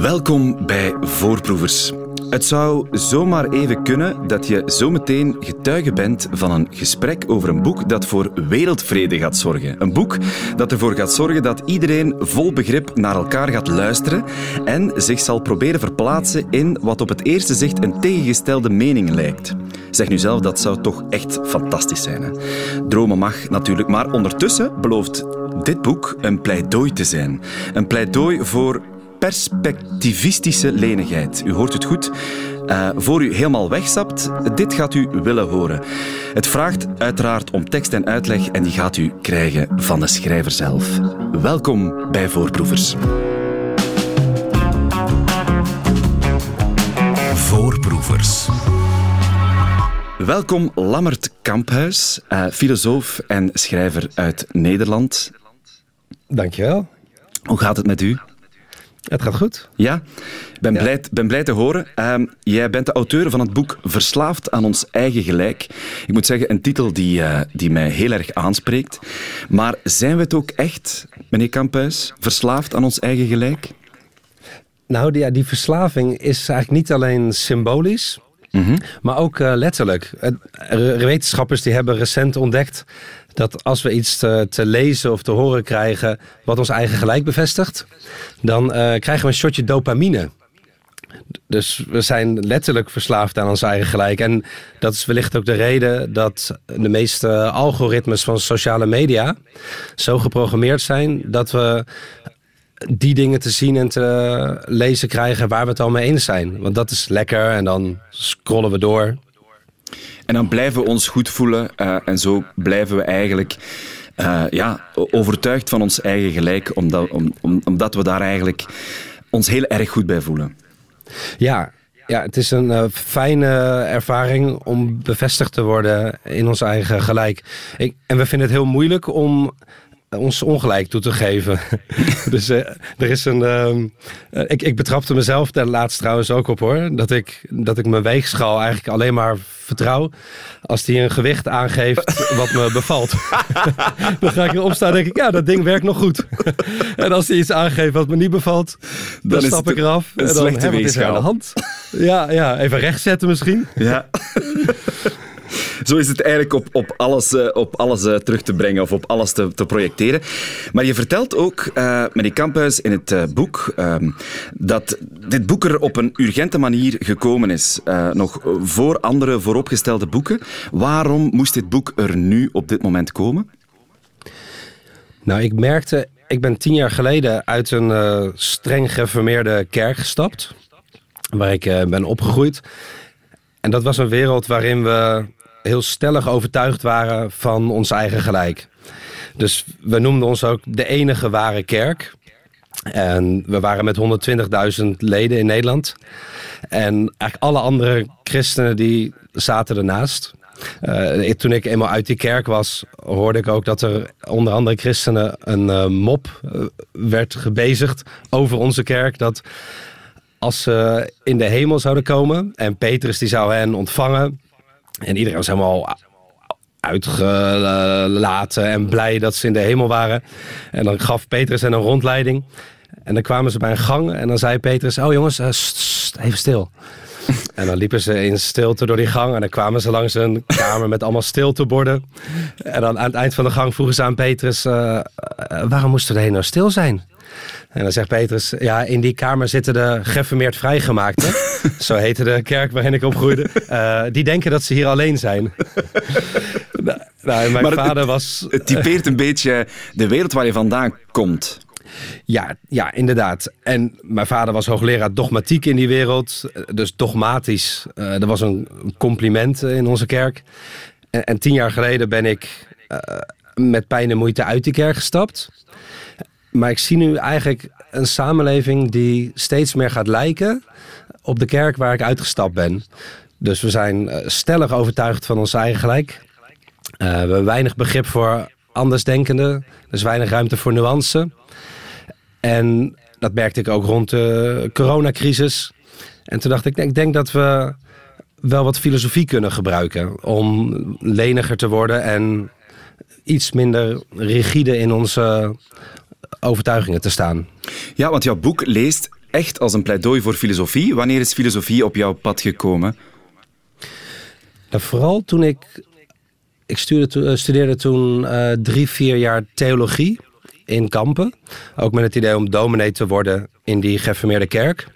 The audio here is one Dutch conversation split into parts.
Welkom bij Voorproevers. Het zou zomaar even kunnen dat je zometeen getuige bent van een gesprek over een boek dat voor wereldvrede gaat zorgen. Een boek dat ervoor gaat zorgen dat iedereen vol begrip naar elkaar gaat luisteren en zich zal proberen verplaatsen in wat op het eerste zicht een tegengestelde mening lijkt. Zeg nu zelf, dat zou toch echt fantastisch zijn. Hè? Dromen mag natuurlijk, maar ondertussen belooft dit boek een pleidooi te zijn. Een pleidooi voor perspectivistische lenigheid. U hoort het goed. Uh, voor u helemaal wegstapt, dit gaat u willen horen. Het vraagt uiteraard om tekst en uitleg en die gaat u krijgen van de schrijver zelf. Welkom bij Voorproevers. Voorproevers. Welkom Lammert Kamphuis, uh, filosoof en schrijver uit Nederland. Dankjewel. Hoe gaat het met u? Het gaat goed. Ja, ben, Blij, ben blij te horen. Uh, jij bent de auteur van het boek Verslaafd aan ons eigen gelijk. Ik moet zeggen, een titel die, uh, die mij heel erg aanspreekt. Maar zijn we het ook echt, meneer Kamphuis, verslaafd aan ons eigen gelijk? Nou, die, ja, die verslaving is eigenlijk niet alleen symbolisch, mm maar ook uh, letterlijk. Wetenschappers die hebben recent ontdekt dat als we iets te, lezen of te horen krijgen wat ons eigen gelijk bevestigt, dan uh, krijgen we een shotje dopamine. Dus we zijn letterlijk verslaafd aan ons eigen gelijk. En dat is wellicht ook de reden dat de meeste algoritmes van sociale media zo geprogrammeerd zijn dat we die dingen te zien en te lezen krijgen waar we het al mee eens zijn. Want dat is lekker en dan scrollen we door. En dan blijven we ons goed voelen uh, en zo blijven we eigenlijk uh, ja, overtuigd van ons eigen gelijk, omdat, om, om, omdat we daar eigenlijk ons heel erg goed bij voelen. Ja, ja, het is een uh, fijne ervaring om bevestigd te worden in ons eigen gelijk. Ik, en we vinden het heel moeilijk om ons ongelijk toe te geven. dus uh, er is een. Uh, ik, ik betrapte mezelf daar laatst trouwens ook op hoor. Dat ik, dat ik mijn weegschaal eigenlijk alleen maar vertrouw. als die een gewicht aangeeft wat me bevalt. dan ga ik erop staan en denk ik, ja, dat ding werkt nog goed. en als die iets aangeeft wat me niet bevalt, dan, dan stap ik eraf. en dan ik het aan de hand. Ja, ja, even rechtzetten misschien. Ja. Zo is het eigenlijk op, op alles, uh, op alles uh, terug te brengen of op alles te, te projecteren. Maar je vertelt ook, uh, meneer Kamphuis, in het boek ehm, dat dit boek er op een urgente manier gekomen is. nog voor andere vooropgestelde boeken. Waarom moest dit boek er nu op dit moment komen? Nou, ik merkte, ik ben tien jaar geleden uit een streng gereformeerde kerk gestapt. Waar ik ben opgegroeid. En dat was een wereld waarin we heel stellig overtuigd waren van ons eigen gelijk. Dus we noemden ons ook de enige ware kerk. En we waren met 120.000 leden in Nederland. En eigenlijk alle andere christenen die zaten ernaast. Uh, toen ik eenmaal uit die kerk was, hoorde ik ook dat er onder andere christenen een uh, mop uh, werd gebezigd over onze kerk. Dat als ze in de hemel zouden komen en Petrus die zou hen ontvangen, en iedereen was helemaal uitgelaten en blij dat ze in de hemel waren. En dan gaf Petrus hen een rondleiding. En dan kwamen ze bij een gang en dan zei Petrus: Oh jongens, uh, even stil. En dan liepen ze in stilte door die gang. En dan kwamen ze langs een kamer met allemaal stilteborden. En dan aan het eind van de gang vroegen ze aan Petrus: uh, Waarom moesten we heen nou stil zijn? En dan zegt Petrus, ja, in die kamer zitten de geformeerd vrijgemaakten. Zo heette de kerk waarin ik opgroeide. Uh, die denken dat ze hier alleen zijn. nou, nou mijn vader het, was... Het typeert een beetje de wereld waar je vandaan komt. Ja, ja, inderdaad. En mijn vader was hoogleraar dogmatiek in die wereld. Dus dogmatisch. Uh, er was een compliment in onze kerk. En, en tien jaar geleden ben ik uh, met pijn en moeite uit die kerk gestapt. Maar ik zie nu eigenlijk een samenleving die steeds meer gaat lijken op de kerk waar ik uitgestapt ben. Dus we zijn eh, stellig overtuigd van ons eigen gelijk. Uh, we hebben weinig begrip voor andersdenkenden. Er is weinig ruimte voor nuance. En dat merkte ik ook rond de coronacrisis. En toen dacht ik, ik denk dat we wel wat filosofie kunnen gebruiken om leniger te worden en iets minder rigide in onze overtuigingen te staan. Ja, want jouw boek leest echt als een pleidooi voor filosofie. Wanneer is filosofie op jouw pad gekomen? Nou, vooral toen ik... Ik studeerde, eh, studeerde toen uh, drie, vier jaar theologie in Kampen. Ook met het idee om dominee te worden in die gereformeerde kerk.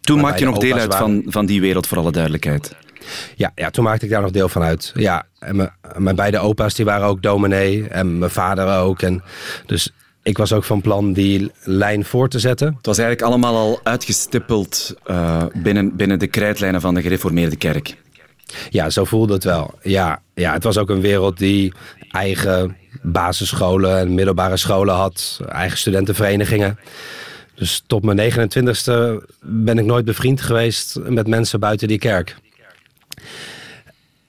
Toen maakte je nog deel uit van, van die wereld, voor alle duidelijkheid. Ja, ja, toen maakte ik daar nog deel van uit. Ja, en mijn, mijn beide opa's die waren ook dominee en mijn vader ook. En dus ik was ook van plan die lijn voor te zetten. Het was eigenlijk allemaal al uitgestippeld uh, binnen, binnen de krijtlijnen van de gereformeerde kerk. Ja, zo voelde het wel. Ja, ja, het was ook een wereld die eigen basisscholen en middelbare scholen had, eigen studentenverenigingen. Dus tot mijn 29ste ben ik nooit bevriend geweest met mensen buiten die kerk.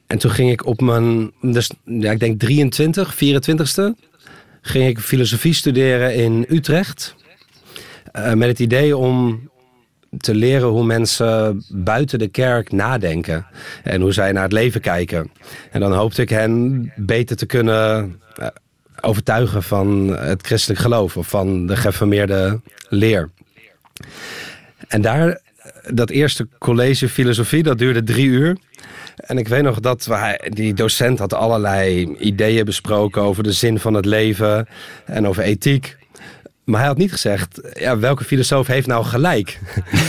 En toen ging ik op mijn, dus, ja, ik denk 23, 24ste, ging ik filosofie studeren in Utrecht. Uh, met het idee om te leren hoe mensen buiten de kerk nadenken. En hoe zij naar het leven kijken. En dan hoopte ik hen beter te kunnen uh, overtuigen van het christelijk geloof. Of van de geformeerde leer. En daar, dat eerste college filosofie, dat duurde drie uur. En ik weet nog dat wij, die docent had allerlei ideeën besproken over de zin van het leven en over ethiek. Maar hij had niet gezegd, ja, welke filosoof heeft nou gelijk?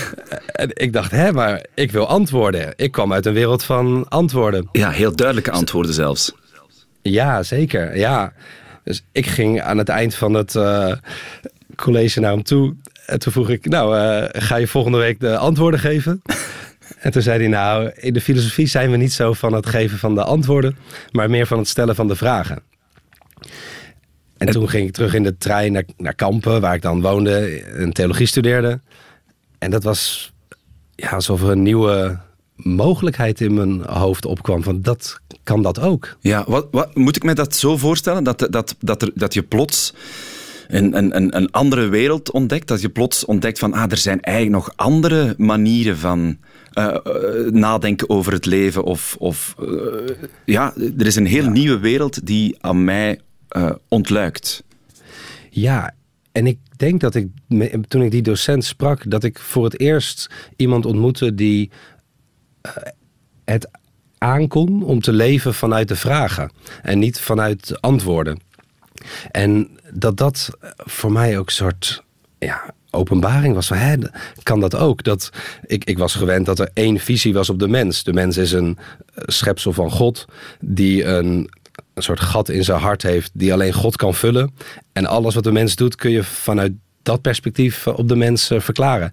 en ik dacht, hè, maar ik wil antwoorden. Ik kwam uit een wereld van antwoorden. Ja, heel duidelijke antwoorden zelfs. Ja, zeker. Ja. Dus ik ging aan het eind van het uh, college naar hem toe. En toen vroeg ik, nou, uh, ga je volgende week de antwoorden geven? En toen zei hij, nou, in de filosofie zijn we niet zo van het geven van de antwoorden, maar meer van het stellen van de vragen. En toen ging ik terug in de trein naar, naar Kampen, waar ik dan woonde en theologie studeerde. En dat was ja, alsof er een nieuwe mogelijkheid in mijn hoofd opkwam. Van dat kan dat ook. Ja, wat, wat moet ik me dat zo voorstellen? Dat, dat, dat, er, dat je plots een, een, een andere wereld ontdekt. Dat je plots ontdekt van ah, er zijn eigenlijk nog andere manieren van uh, nadenken over het leven. Of, of uh, ja, er is een heel ja. nieuwe wereld die aan mij ontluikt. Ja, en ik denk dat ik, toen ik die docent sprak, dat ik voor het eerst iemand ontmoette die het aankon om te leven vanuit de vragen en niet vanuit antwoorden. En dat dat voor mij ook een soort ja, openbaring was van, hè, kan dat ook? Dat, ik, ik was gewend dat er één visie was op de mens. De mens is een eh, schepsel van God die een, een soort gat in zijn hart heeft die alleen God kan vullen. En alles wat de mens doet kun je vanuit dat perspectief op de mens uh, verklaren.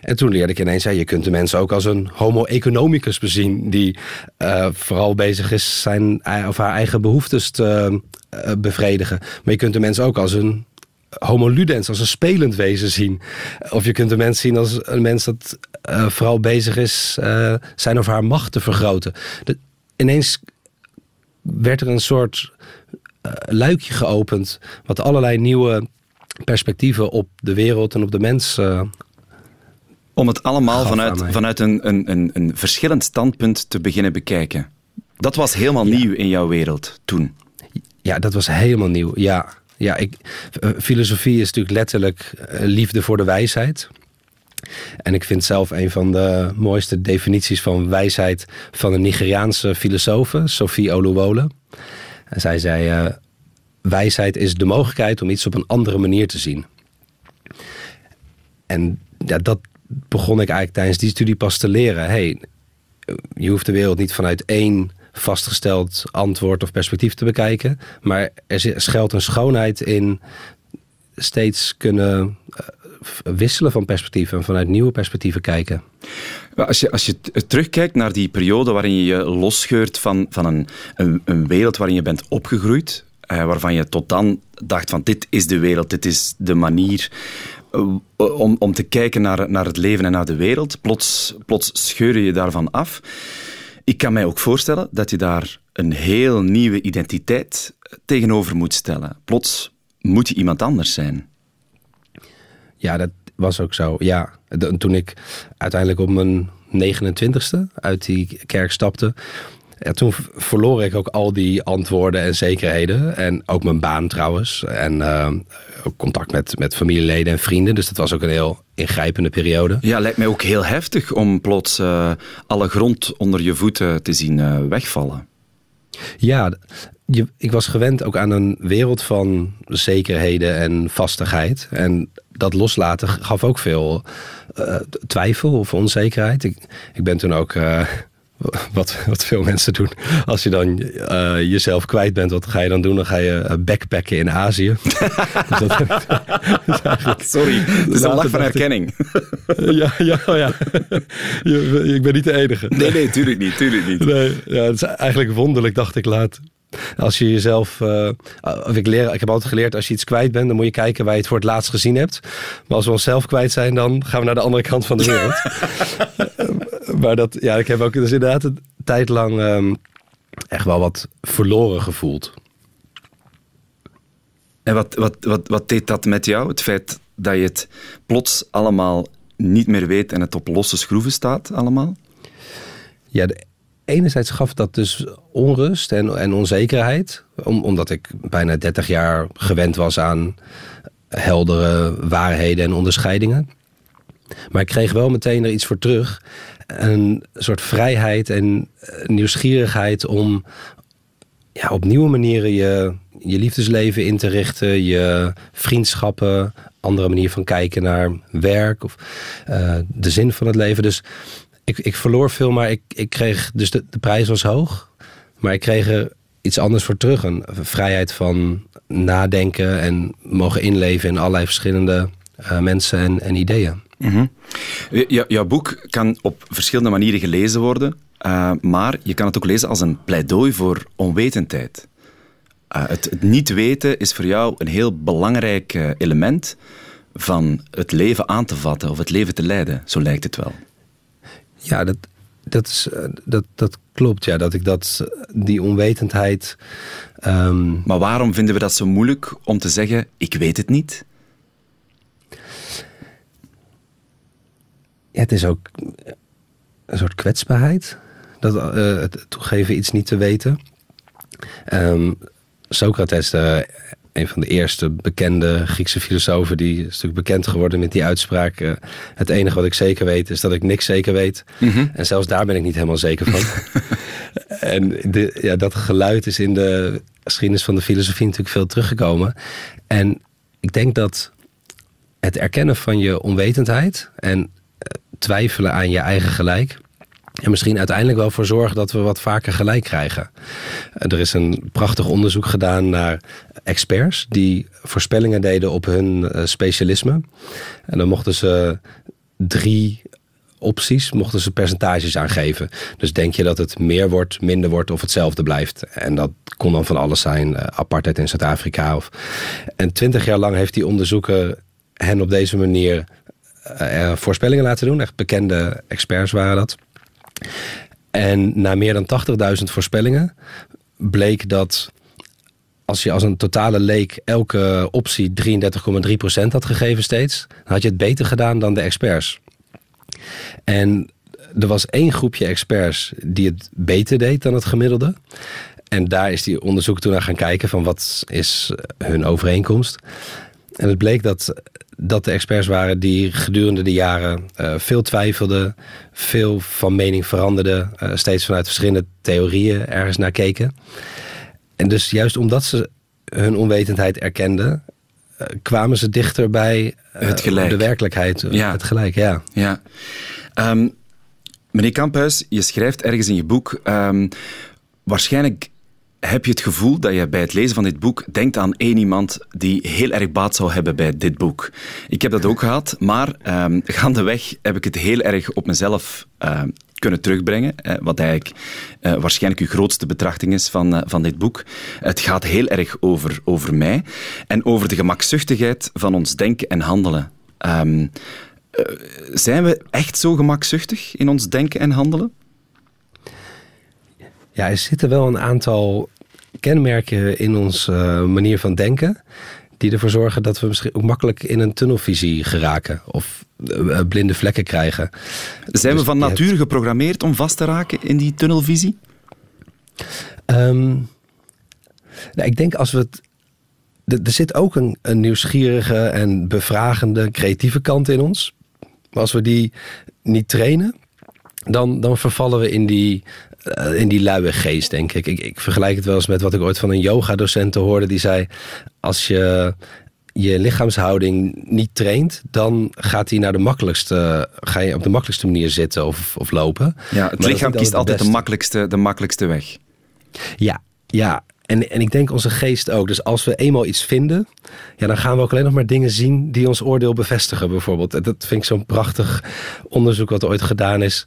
En toen leerde ik ineens, je kunt de mens ook als een homo economicus bezien, die uh, vooral bezig is zijn of haar eigen behoeftes te bevredigen. Maar je kunt de mens ook als een homo ludens, als een spelend wezen zien. Of je kunt de mens zien als een mens dat vooral bezig is zijn of haar macht te vergroten. Ineens werd er een soort luikje geopend, wat allerlei nieuwe perspectieven op de wereld en op de mens. Uh, Om het allemaal vanuit, vanuit een, een, een, een, verschillend standpunt te beginnen bekijken. Dat was helemaal ja. nieuw in jouw wereld toen. Ja, dat was helemaal nieuw. Ja, ja ik, uh, filosofie is natuurlijk letterlijk uh, liefde voor de wijsheid. En ik vind zelf een van de mooiste definities van wijsheid van een Nigeriaanse filosoof, Sophie Oluwole. En zij zei: wijsheid is de mogelijkheid om iets op een andere manier te zien. En ja, dat begon ik eigenlijk tijdens die studie pas te leren. Hey, je hoeft de wereld niet vanuit één vastgesteld antwoord of perspectief te bekijken. Maar er schuilt een schoonheid in steeds kunnen eh, wisselen van perspectieven en vanuit nieuwe perspectieven kijken. Als je, als je terugkijkt naar die periode waarin je je losscheurt van, van een, een wereld waarin je bent opgegroeid, uh, waarvan je tot dan dacht van dit is de wereld, dit is de manier uh, om, om te kijken naar, naar het leven en naar de wereld. Plots, plots scheur je daarvan af. Ik kan mij ook voorstellen dat je daar een heel nieuwe identiteit tegenover moet stellen. Plots moet je iemand anders zijn. Ja, dat was ook zo. Ja, toen ik uiteindelijk op mijn 29ste uit die kerk stapte, ja, toen verloor ik ook al die antwoorden en zekerheden. En ook mijn baan trouwens. En uh, contact met, met familieleden en vrienden. Dus dat was ook een heel ingrijpende periode. Ja, lijkt mij ook heel heftig om plots uh, alle grond onder je voeten te zien uh, wegvallen. Ja, je, ik was gewend ook aan een wereld van zekerheden en vastigheid. En dat loslaten gaf ook veel uh, twijfel of onzekerheid. Ik, ik ben toen ook wat, wat veel mensen doen. Als je dan uh, jezelf kwijt bent, wat ga je dan doen? Dan ga je eh, backpacken in Azië. Sorry, het is een lach van herkenning. ja, ja, oh ja. ik ben niet de enige. Nee, nee, tuurlijk niet. Tuurlijk niet. Nee, ja, het is eigenlijk wonderlijk, dacht ik laat. Als je jezelf. Uh, of ik, leer, ik heb altijd geleerd, als je iets kwijt bent, dan moet je kijken waar je het voor het laatst gezien hebt. Maar als we onszelf kwijt zijn, dan gaan we naar de andere kant van de wereld. Maar dat, ja, ik heb ook dus inderdaad een tijd lang um, echt wel wat verloren gevoeld. En wat, wat, wat, wat deed dat met jou? Het feit dat je het plots allemaal niet meer weet en het op losse schroeven staat allemaal? Ja, de, enerzijds gaf dat dus onrust en, en onzekerheid. Om, omdat ik bijna 30 jaar gewend was aan heldere waarheden en onderscheidingen. Maar ik kreeg wel meteen er iets voor terug. Een soort vrijheid en nieuwsgierigheid om ja, op nieuwe manieren je, je liefdesleven in te richten. Je vriendschappen, andere manier van kijken naar werk of uh, de zin van het leven. Dus ik, ik verloor veel, maar ik, ik kreeg, dus de, de prijs was hoog. Maar ik kreeg er iets anders voor terug. Een vrijheid van nadenken en mogen inleven in allerlei verschillende uh, mensen en, en ideeën. Mm -hmm. jouw boek kan op verschillende manieren gelezen worden, uh, maar je kan het ook lezen als een pleidooi voor onwetendheid. Uh, het, het, niet weten is voor jou een heel belangrijk element van het leven aan te vatten of het leven te leiden, zo lijkt het wel. Ja, dat, dat, is, dat, dat klopt. Ja, dat ik dat, die onwetendheid. Um... Maar waarom vinden we dat zo moeilijk om te zeggen: ik weet het niet? Het is ook een soort kwetsbaarheid. Dat, uh, het toegeven iets niet te weten. Um, Socrates, uh, een van de eerste bekende Griekse filosofen, die is natuurlijk bekend geworden met die uitspraak. Uh, het enige wat ik zeker weet is dat ik niks zeker weet. Mm -hmm. En zelfs daar ben ik niet helemaal zeker van. en de, ja, dat geluid is in de geschiedenis van de filosofie natuurlijk veel teruggekomen. En ik denk dat het erkennen van je onwetendheid en twijfelen aan je eigen gelijk. En misschien uiteindelijk wel voor zorgen dat we wat vaker gelijk krijgen. Er is een prachtig onderzoek gedaan naar experts die voorspellingen deden op hun uh, specialisme. En dan mochten ze drie opties, mochten ze percentages aangeven. Dus denk je dat het meer wordt, minder wordt of hetzelfde blijft. En dat kon dan van alles zijn, uh, apartheid in Zuid-Afrika. Of... En twintig jaar lang heeft die onderzoeker hen op deze manier uh, voorspellingen laten doen. Echt bekende experts waren dat. En na meer dan 80.000 voorspellingen bleek dat als je als een totale leek elke optie 33,3% had gegeven steeds, dan had je het beter gedaan dan de experts. En er was één groepje experts die het beter deed dan het gemiddelde. En daar is die onderzoek toen naar gaan kijken van wat is hun overeenkomst. En het bleek dat dat de experts waren die gedurende de jaren uh, veel twijfelden, veel van mening veranderden, uh, steeds vanuit verschillende theorieën ergens naar keken. En dus juist omdat ze hun onwetendheid erkenden, uh, kwamen ze dichter bij het gelijk. de werkelijkheid, ja. het gelijk. Ja. ja. Um, meneer Kamphuis, je schrijft ergens in je boek, um, waarschijnlijk heb je het gevoel dat je bij het lezen van dit boek denkt aan één iemand die heel erg baat zou hebben bij dit boek? Ik heb dat ook gehad, maar um, gaandeweg heb ik het heel erg op mezelf uh, kunnen terugbrengen. Uh, wat eigenlijk uh, waarschijnlijk uw grootste betrachting is van, uh, van dit boek. Het gaat heel erg over, over mij en over de gemakzuchtigheid van ons denken en handelen. Um, zijn we echt zo gemakzuchtig in ons denken en handelen? Ja, er zitten wel een aantal kenmerken in onze uh, manier van denken. Die ervoor zorgen dat we misschien ook makkelijk in een tunnelvisie geraken. Of uh, blinde vlekken krijgen. Zijn dus we van nature hebt... geprogrammeerd om vast te raken in die tunnelvisie? Ehm, nou, ik denk als we het. Er zit ook een, een nieuwsgierige en bevragende, creatieve kant in ons. Maar als we die niet trainen, dan, dan vervallen we in die, in die luie geest, denk ik. ik. Ik vergelijk het wel eens met wat ik ooit van een yoga-docent hoorde. Die zei, als je je lichaamshouding niet traint, dan gaat hij naar de makkelijkste, ga je op de makkelijkste manier zitten of, of lopen. Ja, het lichaam kiest altijd de makkelijkste, de makkelijkste weg. Ja, ja. En, en ik denk onze geest ook. Dus als we eenmaal iets vinden, ja, dan gaan we ook alleen nog maar dingen zien die ons oordeel bevestigen, bijvoorbeeld. Dat vind ik zo'n prachtig onderzoek wat ooit gedaan is.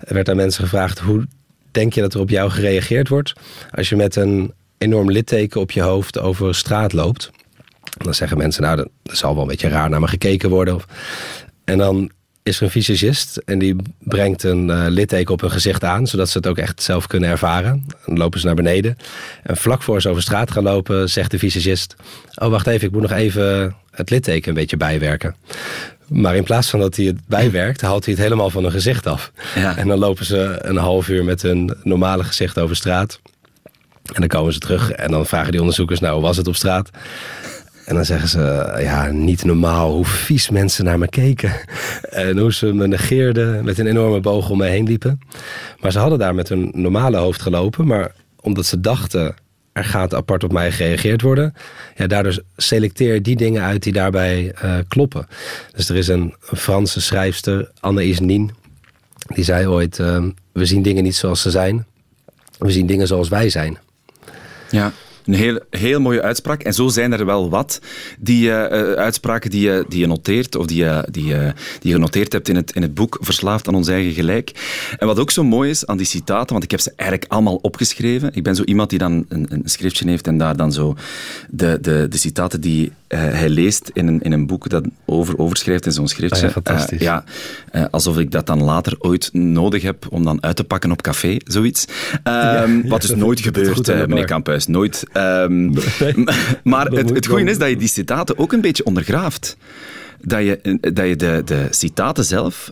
Er werd aan mensen gevraagd: hoe denk je dat er op jou gereageerd wordt als je met een enorm litteken op je hoofd over straat loopt? Dan zeggen mensen, nou, er zal wel een beetje raar naar me gekeken worden. En dan is er een visagist en die brengt een uh, litteken op hun gezicht aan, zodat ze het ook echt zelf kunnen ervaren. Dan lopen ze naar beneden. En vlak voor ze over straat gaan lopen, zegt de visagist: Oh, wacht even, ik moet nog even het litteken een beetje bijwerken. Maar in plaats van dat hij het bijwerkt, haalt hij het helemaal van hun gezicht af. Ja. En dan lopen ze een half uur met hun normale gezicht over straat. En dan komen ze terug en dan vragen die onderzoekers: Nou, hoe was het op straat? En dan zeggen ze, ja, niet normaal hoe vies mensen naar me keken. En hoe ze me negeerden, met een enorme boog om me heen liepen. Maar ze hadden daar met hun normale hoofd gelopen. Maar omdat ze dachten, er gaat apart op mij gereageerd worden. Ja, daardoor selecteer die dingen uit die daarbij uh, kloppen. Dus er is een, Franse schrijfster, Anne Nin. Die zei ooit, uh, we zien dingen niet zoals ze zijn. We zien dingen zoals wij zijn. Ja, een heel, heel mooie uitspraak. En zo zijn er wel wat die uh, uitspraken die je, die je noteert, of die je, die, die je genoteerd hebt in het, in het boek Verslaafd aan ons eigen gelijk. En wat ook zo mooi is aan die citaten, want ik heb ze eigenlijk allemaal opgeschreven. Ik ben zo iemand die dan een, een schriftje heeft en daar dan zo de, de, de citaten die uh, hij leest in een, in een boek dat over, overschrijft in zo'n schriftje. Ah ja, fantastisch. ja, alsof ik dat dan later ooit nodig heb om dan uit te pakken op café, zoiets. Ja, ehm, wat dus nooit gebeurt, meneer Kamphuis. Nooit. Um, maar het, het goede is dat je die citaten ook een beetje ondergraaft. Dat je, dat je de, de citaten zelf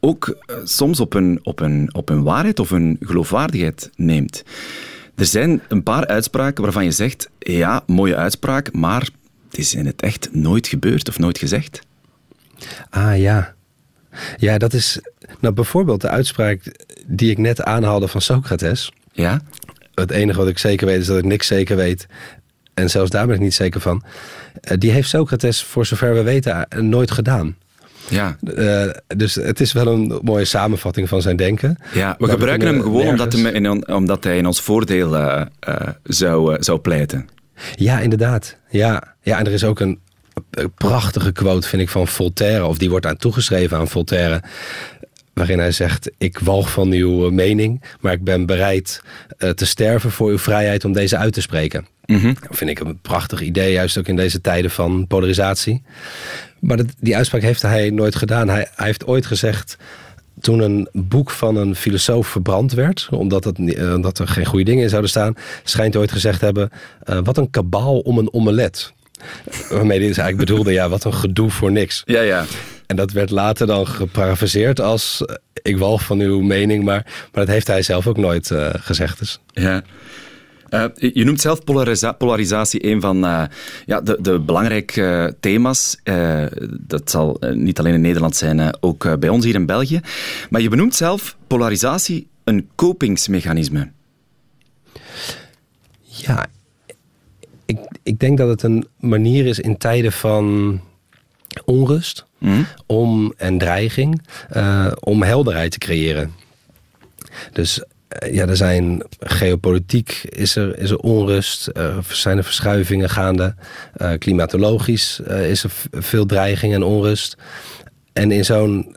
ook soms op een, op, een, op een waarheid of een geloofwaardigheid neemt. Er zijn een paar uitspraken waarvan je zegt, ja, mooie uitspraak, maar het is in het echt nooit gebeurd of nooit gezegd. Ah ja. Ja, dat is nou bijvoorbeeld de uitspraak die ik net aanhaalde van Socrates. Ja? het enige wat ik zeker weet is dat ik niks zeker weet. En zelfs daar ben ik niet zeker van. Uh, die heeft Socrates, voor zover we weten, nooit gedaan. Ja. Uh, dus het is wel een mooie samenvatting van zijn denken. Ja, we gebruiken hem gewoon omdat, hem in, omdat, hij in ons voordeel zou, zou pleiten. Ja, inderdaad. Ja. ja, en er is ook een prachtige quote, vind ik, van Voltaire. Of die wordt aan toegeschreven aan Voltaire waarin hij zegt: Ik walg van uw mening, maar ik ben bereid uh, te sterven voor uw vrijheid om deze uit te spreken. Mm -hmm. Dat vind ik een prachtig idee, juist ook in deze tijden van polarisatie. Maar dat, die uitspraak heeft hij nooit gedaan. Hij, hij, heeft ooit gezegd. Toen een boek van een filosoof verbrand werd, omdat, het, uh, omdat er geen goede dingen in zouden staan, schijnt hij ooit gezegd te hebben: uh, Wat een kabaal om een omelet. Waarmee hij eigenlijk bedoelde: ja, wat een gedoe voor niks. Ja, ja. En dat werd later dan geparafraseerd als eh, ik walg van uw mening, maar, maar dat heeft hij zelf ook nooit uh, gezegd. Dus. Ja. Uh, je noemt zelf polariza polarisatie een van uh, ja, de, de belangrijke thema's. dat zal niet alleen in Nederland zijn, ook bij ons hier in België. Maar je benoemt zelf polarisatie een kopingsmechanisme. Ja, ik, ik denk dat het een manier is in tijden van onrust mm. om, en dreiging om helderheid te creëren. Dus ja, er zijn geopolitiek, is er, is er onrust, er zijn er verschuivingen gaande. Uh, klimatologisch is er veel dreiging en onrust. En in zo'n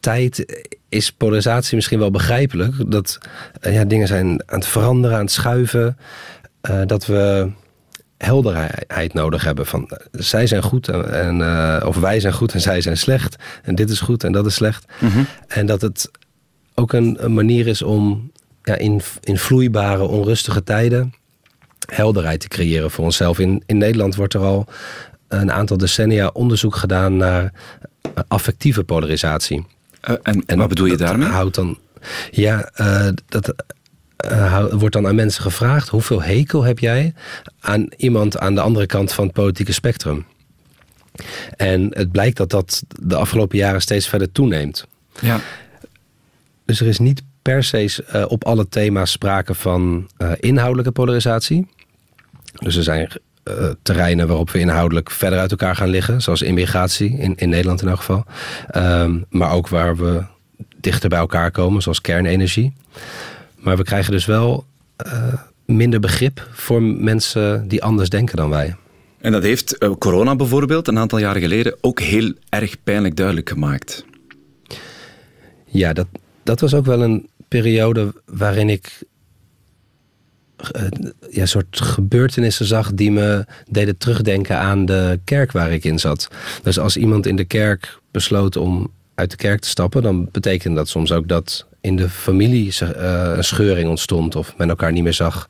tijd is polarisatie misschien wel begrijpelijk. Dat ja, dingen zijn aan het veranderen, aan het schuiven. dat we helderheid nodig hebben. Van zij zijn goed en, en of wij zijn goed en zij zijn slecht. En dit is goed en dat is slecht. Mm -hmm. En dat het ook een, een, manier is om ja, in, in vloeibare, onrustige tijden helderheid te creëren voor onszelf. In, in Nederland wordt er al een aantal decennia onderzoek gedaan naar affectieve polarisatie. Uh, en, en, wat bedoel je daarmee? Houdt dan, ja, uh, dat uh, wordt dan aan mensen gevraagd: hoeveel hekel heb jij aan iemand aan de andere kant van het politieke spectrum? En het blijkt dat dat de afgelopen jaren steeds verder toeneemt. Ja. Dus er is niet per se uh, op alle thema's sprake van uh, inhoudelijke polarisatie. Dus er zijn uh, terreinen waarop we inhoudelijk verder uit elkaar gaan liggen, zoals immigratie, in, in Nederland in elk geval. Um, maar ook waar we dichter bij elkaar komen, zoals kernenergie. Maar we krijgen dus wel minder begrip voor mensen die anders denken dan wij. En dat heeft corona bijvoorbeeld een aantal jaren geleden ook heel erg pijnlijk duidelijk gemaakt. Ja, dat, dat was ook wel een periode waarin ik uh, ja, soort gebeurtenissen zag die me deden terugdenken aan de kerk waar ik in zat. Dus als iemand in de kerk besloot om uit de kerk te stappen, dan betekende dat soms ook dat in de familie uh, een scheuring ontstond of men elkaar niet meer zag.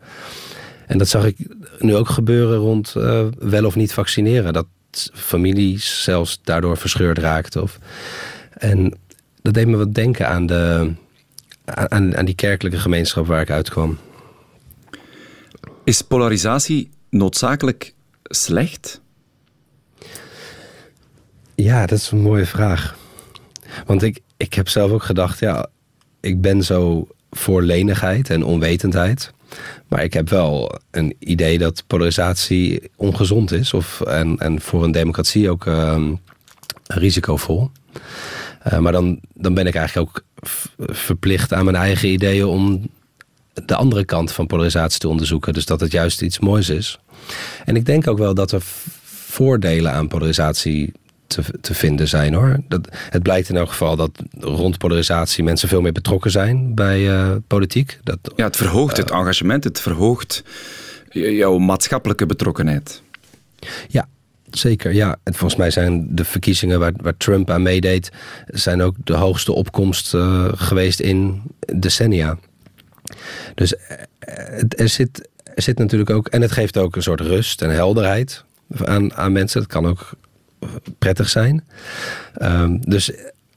En dat zag ik nu ook gebeuren rond uh, wel of niet vaccineren. Dat families zelfs daardoor verscheurd raakten. Of, en dat deed me wat denken aan, de, aan, aan die kerkelijke gemeenschap waar ik uitkwam. Is polarisatie noodzakelijk slecht? Ja, dat is een mooie vraag. Want ik, ik heb zelf ook gedacht, ja, ik ben zo voor lenigheid en onwetendheid. Maar ik heb wel een idee dat polarisatie ongezond is. Of, en, en voor een democratie ook um, risicovol. Uh, maar dan, dan ben ik eigenlijk ook verplicht aan mijn eigen ideeën om de andere kant van polarisatie te onderzoeken. Dus dat het juist iets moois is. En ik denk ook wel dat er voordelen aan polarisatie te, te vinden zijn hoor. Dat, het blijkt in elk geval dat rond polarisatie mensen veel meer betrokken zijn bij uh, politiek. Dat, ja, het verhoogt het engagement, het verhoogt jouw maatschappelijke betrokkenheid. Ja, Zeker, ja. En volgens mij zijn de verkiezingen waar, waar Trump aan meedeed... zijn ook de hoogste opkomst uh, geweest in decennia. Dus er zit, er zit natuurlijk ook... en het geeft ook een soort rust en helderheid aan, aan mensen. Dat kan ook prettig zijn. Um, dus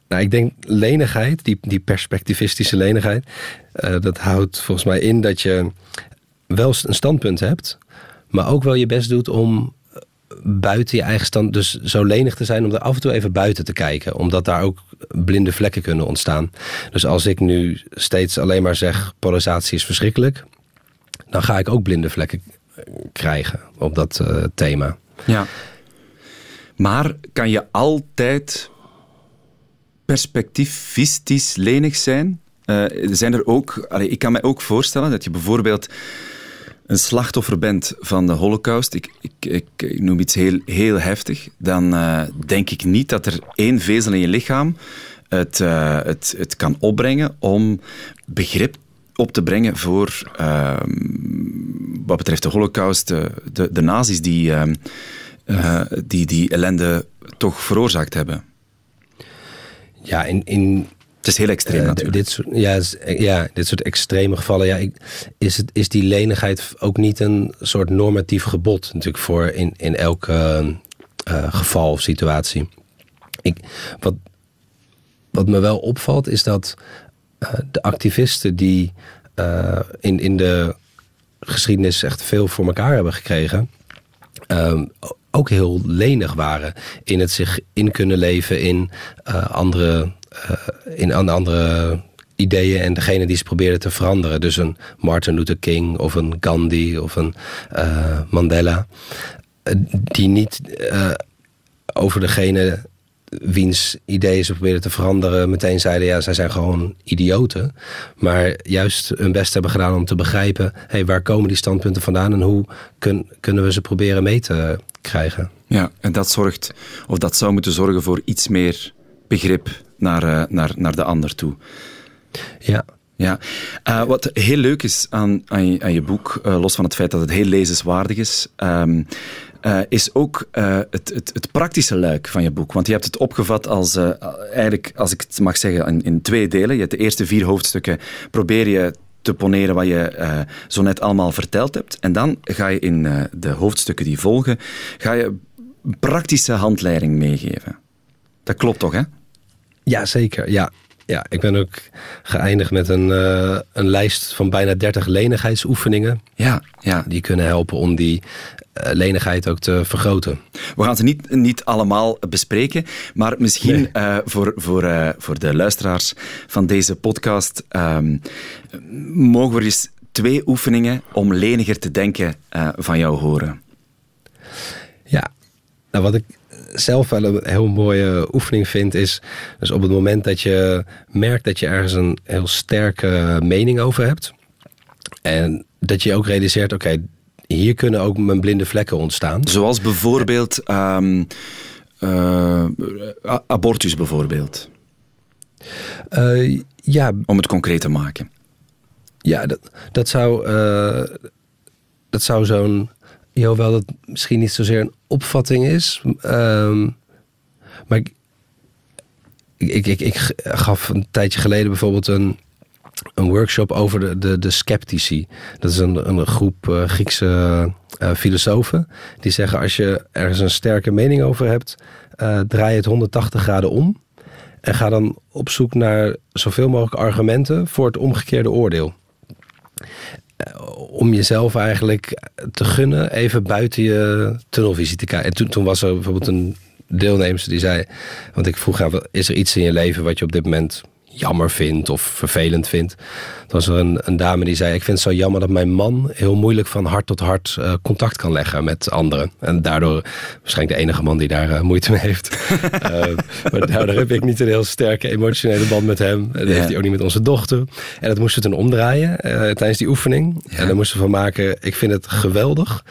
nou, ik denk lenigheid, die, die perspectivistische lenigheid... Dat houdt volgens mij in dat je wel een standpunt hebt... maar ook wel je best doet om buiten je eigen stand, dus zo lenig te zijn om er af en toe even buiten te kijken. Omdat daar ook blinde vlekken kunnen ontstaan. Dus als ik nu steeds alleen maar zeg polarisatie is verschrikkelijk, dan ga ik ook blinde vlekken krijgen op dat uh, thema. Ja. Maar kan je altijd perspectivistisch lenig zijn? Uh, zijn er ook, ik kan me ook voorstellen dat je bijvoorbeeld een slachtoffer bent van de holocaust, ik, ik, ik, noem iets heel, heel heftig, dan uh, denk ik niet dat er één vezel in je lichaam het, uh, het, het kan opbrengen om begrip op te brengen voor uh, wat betreft de holocaust, de, de, de nazi's die, ehm, eh, die die ellende toch veroorzaakt hebben. Ja, in, in het is heel extreem uh, natuurlijk. Dit soort, ja, ja, dit soort extreme gevallen. Ja, ik, is, het, is die lenigheid ook niet een soort normatief gebod natuurlijk voor in, in elk uh, geval of situatie? Ik, wat, wat me wel opvalt is dat de activisten die in, in de geschiedenis echt veel voor elkaar hebben gekregen... Ehm, ook heel lenig waren in het zich in kunnen leven in andere uh, in andere ideeën en degene die ze probeerden te veranderen. Dus een Martin Luther King of een Gandhi of een uh, Mandela. Uh, die niet over degene wiens ideeën ze probeerden te veranderen... meteen zeiden, ja, zij zijn gewoon idioten. Maar juist hun best hebben gedaan om te begrijpen... Hey, waar komen die standpunten vandaan en hoe kun, kunnen we ze proberen mee te krijgen? Ja, en dat zorgt, of dat zou moeten zorgen voor iets meer begrip naar, uh, naar, naar de ander toe. Ja. Ja, uh, wat heel leuk is aan, aan, je, aan je boek, uh, los van het feit dat het heel lezenswaardig is, um, uh, is ook het, het, het, praktische luik van je boek. Want je hebt het opgevat als, eigenlijk, als ik het mag zeggen, in, in, twee delen. Je hebt de eerste vier hoofdstukken, probeer je te poneren wat je zo net allemaal verteld hebt. En dan ga je in de hoofdstukken die volgen, ga je praktische handleiding meegeven. Dat klopt toch, hè? Ja, zeker. Ja. Ja, ik ben ook geëindigd met een, uh, een lijst van bijna 30 lenigheidsoefeningen. Ja, ja. Die kunnen helpen om die uh, lenigheid ook te vergroten. We gaan ze niet, niet allemaal bespreken, maar misschien nee. uh, voor, voor, voor de luisteraars van deze podcast um, mogen we eens twee oefeningen om leniger te denken van jou horen. Ja, nou wat ik zelf wel een heel mooie oefening vind, is dus op het moment dat je merkt dat je ergens een heel sterke mening over hebt. En dat je ook realiseert, oké, hier kunnen ook mijn blinde vlekken ontstaan. Zoals bijvoorbeeld um, uh, abortus bijvoorbeeld. Uh, ja. Om het concreet te maken. Ja, dat, dat zou, uh, dat zou zo'n hoewel dat misschien niet zozeer een opvatting is. Um, maar ik, ik, ik, ik, gaf een tijdje geleden bijvoorbeeld een, een workshop over de, de, de sceptici. Dat is een, een groep uh, Griekse uh, filosofen. Die zeggen als je ergens een sterke mening over hebt, uh, draai het 180 graden om. En ga dan op zoek naar zoveel mogelijk argumenten voor het omgekeerde oordeel om jezelf eigenlijk te gunnen even buiten je tunnelvisie te kijken. En toen, toen was er bijvoorbeeld een deelnemer die zei, want ik vroeg haar, is er iets in je leven wat je op dit moment jammer vindt of vervelend vindt. Er was er een, een, dame die zei: Ik vind het zo jammer dat mijn man heel moeilijk van hart tot hart uh, contact kan leggen met anderen. En daardoor, waarschijnlijk de enige man die daar uh, moeite mee heeft. uh, maar daardoor heb ik niet een heel sterke emotionele band met hem. En dat ja. heeft hij ook niet met onze dochter. En dat moesten we toen omdraaien tijdens die oefening. Ja. En daar moesten we van maken: Ik vind het geweldig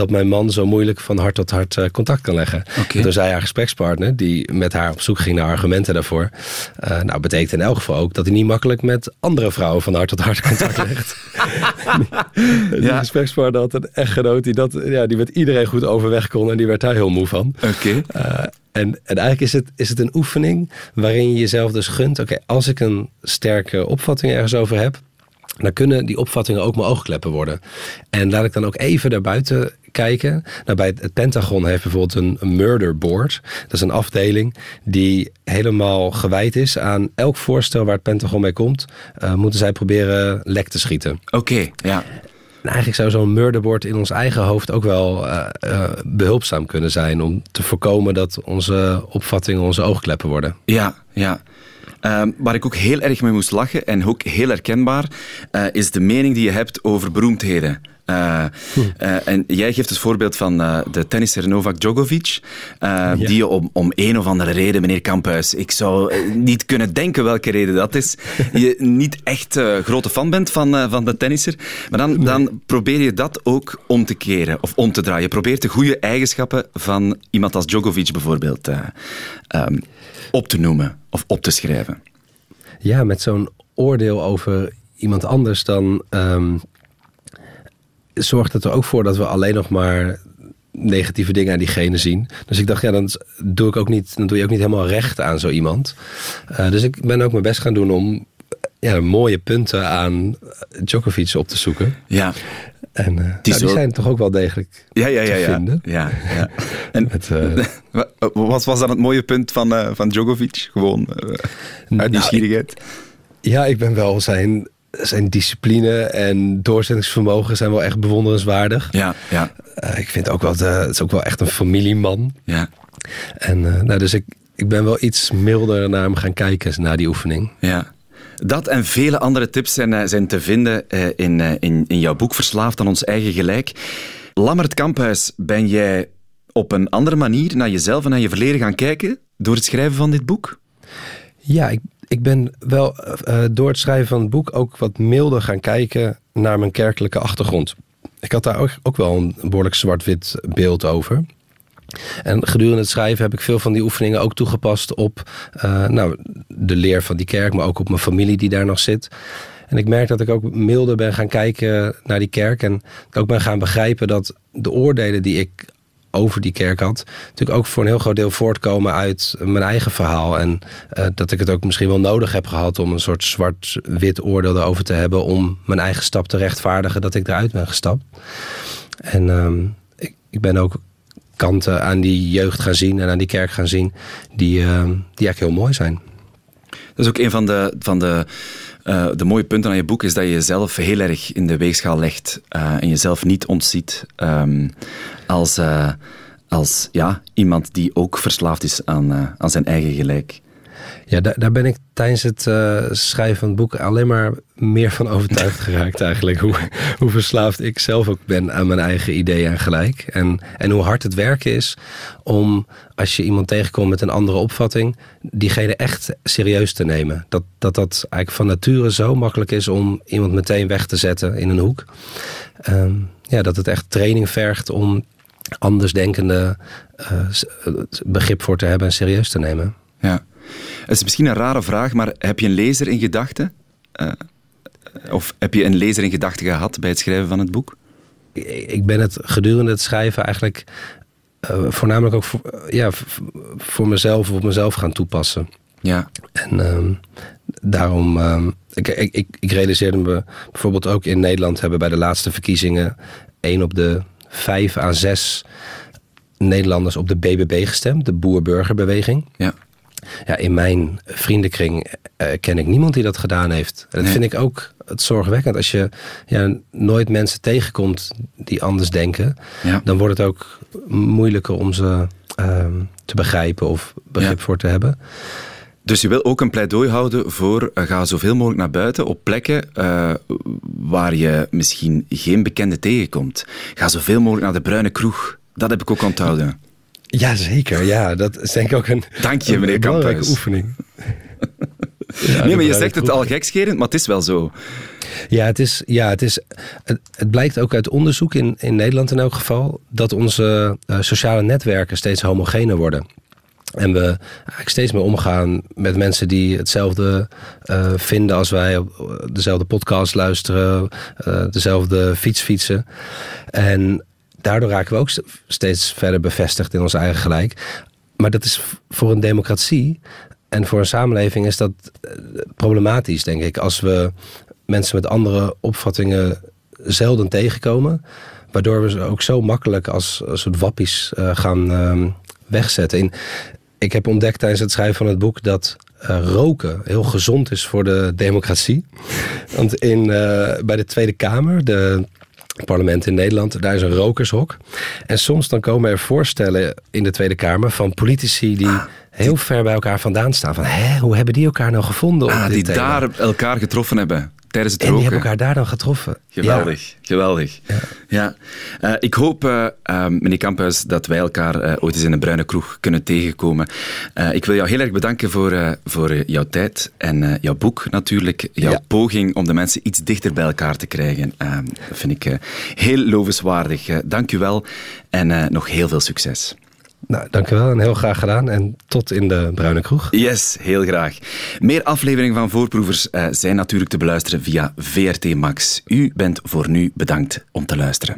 dat mijn man zo moeilijk van hart tot hart contact kan leggen. Okay. Toen zei haar gesprekspartner, die met haar op zoek ging naar argumenten daarvoor. nou, betekent in elk geval ook dat hij niet makkelijk met andere vrouwen van hart tot hart contact legt. die ja. gesprekspartner had een echtgenoot die, dat, ja, die met iedereen goed overweg kon en die werd daar heel moe van. Oké. Okay. Uh, en, en eigenlijk is het, is het een oefening waarin je jezelf dus gunt, oké, okay, als ik een sterke opvatting ergens over heb, dan kunnen die opvattingen ook mijn oogkleppen worden. En laat ik dan ook even daarbuiten kijken. Nou, bij het Pentagon heeft bijvoorbeeld een, een murder board. Dat is een afdeling die helemaal gewijd is aan elk voorstel waar het Pentagon mee komt. Uh, moeten zij proberen lek te schieten. Oké, okay, ja. En eigenlijk zou zo'n murderboard in ons eigen hoofd ook wel uh, uh, behulpzaam kunnen zijn. Om te voorkomen dat onze opvattingen onze oogkleppen worden. Ja, ja. Um, waar ik ook heel erg mee moest lachen en ook heel herkenbaar, uh, is de mening die je hebt over beroemdheden. Uh, uh, en jij geeft het voorbeeld van uh, de tennisser Novak Djokovic, ja. die om, om een of andere reden, meneer Kamphuis, ik zou niet kunnen denken welke reden dat is, je niet echt grote fan bent van, van de tennisser. Maar dan, nee. dan probeer je dat ook om te keren of om te draaien. Je probeert de goede eigenschappen van iemand als Djokovic bijvoorbeeld um, op te noemen of op te schrijven. Ja, met zo'n oordeel over iemand anders dan. Um, zorgt het er ook voor dat we alleen nog maar negatieve dingen aan diegene zien. Dus ik dacht, ja, dan doe ik ook niet, dan doe je ook niet helemaal recht aan zo iemand. Uh, dus ik ben ook mijn best gaan doen om ja, mooie punten aan Djokovic op te zoeken. Ja. En uh, die, nou, die zijn toch ook wel degelijk ja, ja, ja, te ja. vinden. Ja, ja. En Met, uh, wat was dan het mooie punt van, van Djokovic? Gewoon uit nieuwsgierigheid? Nou, ja, ik ben wel zijn zijn discipline en doorzettingsvermogen zijn wel echt bewonderenswaardig. Ja, ja. Uh, ik vind ook wel, de, het is ook wel echt een familieman. Ja. En uh, nou, dus ik, ik ben wel iets milder naar hem gaan kijken na die oefening. Ja. Dat en vele andere tips zijn, zijn te vinden in, in, in jouw boek Verslaafd aan ons eigen gelijk. Lammert Kamphuis, ben jij op een andere manier naar jezelf en naar je verleden gaan kijken door het schrijven van dit boek? Ja, ik, ik ben wel uh, door het schrijven van het boek ook wat milder gaan kijken naar mijn kerkelijke achtergrond. Ik had daar ook, ook wel een behoorlijk zwart-wit beeld over. En gedurende het schrijven heb ik veel van die oefeningen ook toegepast op uh, nou, de leer van die kerk, maar ook op mijn familie die daar nog zit. En ik merk dat ik ook milder ben gaan kijken naar die kerk. En ook ben gaan begrijpen dat de oordelen die ik over die kerk had, natuurlijk ook voor een heel groot deel voortkomen uit mijn eigen verhaal. En uh, dat ik het ook misschien wel nodig heb gehad om een soort zwart-wit oordeel erover te hebben om mijn eigen stap te rechtvaardigen dat ik eruit ben gestapt. En uh, ik, ben ook kanten aan die jeugd gaan zien en aan die kerk gaan zien die, uh, die eigenlijk heel mooi zijn. Dat is ook een van de, van de, uh, de mooie punten aan je boek, is dat je jezelf heel erg in de weegschaal legt uh, en jezelf niet ontziet um, als, uh, als ja, iemand die ook verslaafd is aan, aan zijn eigen gelijk. Ja, daar, daar ben ik tijdens het uh, schrijven van het boek alleen maar meer van overtuigd geraakt eigenlijk. Hoe, hoe verslaafd ik zelf ook ben aan mijn eigen ideeën en gelijk. En, en hoe hard het werken is om, als je iemand tegenkomt met een andere opvatting, diegene echt serieus te nemen. Dat dat, dat eigenlijk van nature zo makkelijk is om iemand meteen weg te zetten in een hoek. Um, ja, dat het echt training vergt om andersdenkende uh, begrip voor te hebben en serieus te nemen. Ja. Het is misschien een rare vraag, maar heb je een lezer in gedachten? Uh, of heb je een lezer in gedachten gehad bij het schrijven van het boek? Ik ben het gedurende het schrijven eigenlijk uh, voornamelijk ook voor, ja, voor mezelf op mezelf gaan toepassen. Ja. En uh, daarom, uh, ik, ik, ik realiseerde me bijvoorbeeld ook in Nederland hebben bij de laatste verkiezingen één op de vijf à zes Nederlanders op de BBB gestemd, de Boer-Burgerbeweging. Ja. Ja, in mijn vriendenkring uh, ken ik niemand die dat gedaan heeft. En dat nee. vind ik ook het zorgwekkend. Als je ja, nooit mensen tegenkomt die anders denken, ja. dan wordt het ook moeilijker om ze uh, te begrijpen of begrip ja. voor te hebben. Dus je wil ook een pleidooi houden voor uh, ga zoveel mogelijk naar buiten op plekken uh, waar je misschien geen bekende tegenkomt. Ga zoveel mogelijk naar de bruine kroeg. Dat heb ik ook onthouden. Jazeker, ja. Dat is denk ik ook een, Dank je, meneer een belangrijke oefening. ja, nee, maar je zegt het al gekscherend, maar het is wel zo. Ja, het, is, ja het, is, het, het, blijkt ook uit onderzoek in, in Nederland in elk geval... dat onze uh, sociale netwerken steeds homogener worden. En we eigenlijk steeds meer omgaan met mensen die hetzelfde uh, vinden als wij, dezelfde podcast luisteren, uh, dezelfde fiets fietsen. En daardoor raken we ook steeds verder bevestigd in ons eigen gelijk. Maar dat is voor een democratie en voor een samenleving is dat problematisch, denk ik. Als we mensen met andere opvattingen zelden tegenkomen. Waardoor we ze ook zo makkelijk als soort wappies uh, gaan uh, wegzetten. In, ik heb ontdekt tijdens het schrijven van het boek dat uh, roken heel gezond is voor de democratie. Want in, bij de Tweede Kamer, de parlement in Nederland, daar is een rokershok. En soms dan komen er voorstellen in de Tweede Kamer van politici die ah, heel ver bij elkaar vandaan staan. Van, hè, hoe hebben die elkaar nou gevonden? Ah, die thema? daar elkaar getroffen hebben tijdens het en roken. die hebben elkaar daar dan getroffen. Geweldig, ja. geweldig. Ja. ja. Uh, ik hoop, uh, uh, meneer Kamphuis, dat wij elkaar ooit eens in een bruine kroeg kunnen tegenkomen. ik wil jou heel erg bedanken voor, voor jouw tijd en jouw boek natuurlijk. Jouw ja. poging om de mensen iets dichter bij elkaar te krijgen. dat vind ik heel lovenswaardig. dank u wel en nog heel veel succes. Nou, dankjewel en heel graag gedaan. En tot in de Bruine Kroeg. Yes, heel graag. Meer afleveringen van Voorproevers uh, zijn natuurlijk te beluisteren via VRT Max. U bent voor nu bedankt om te luisteren.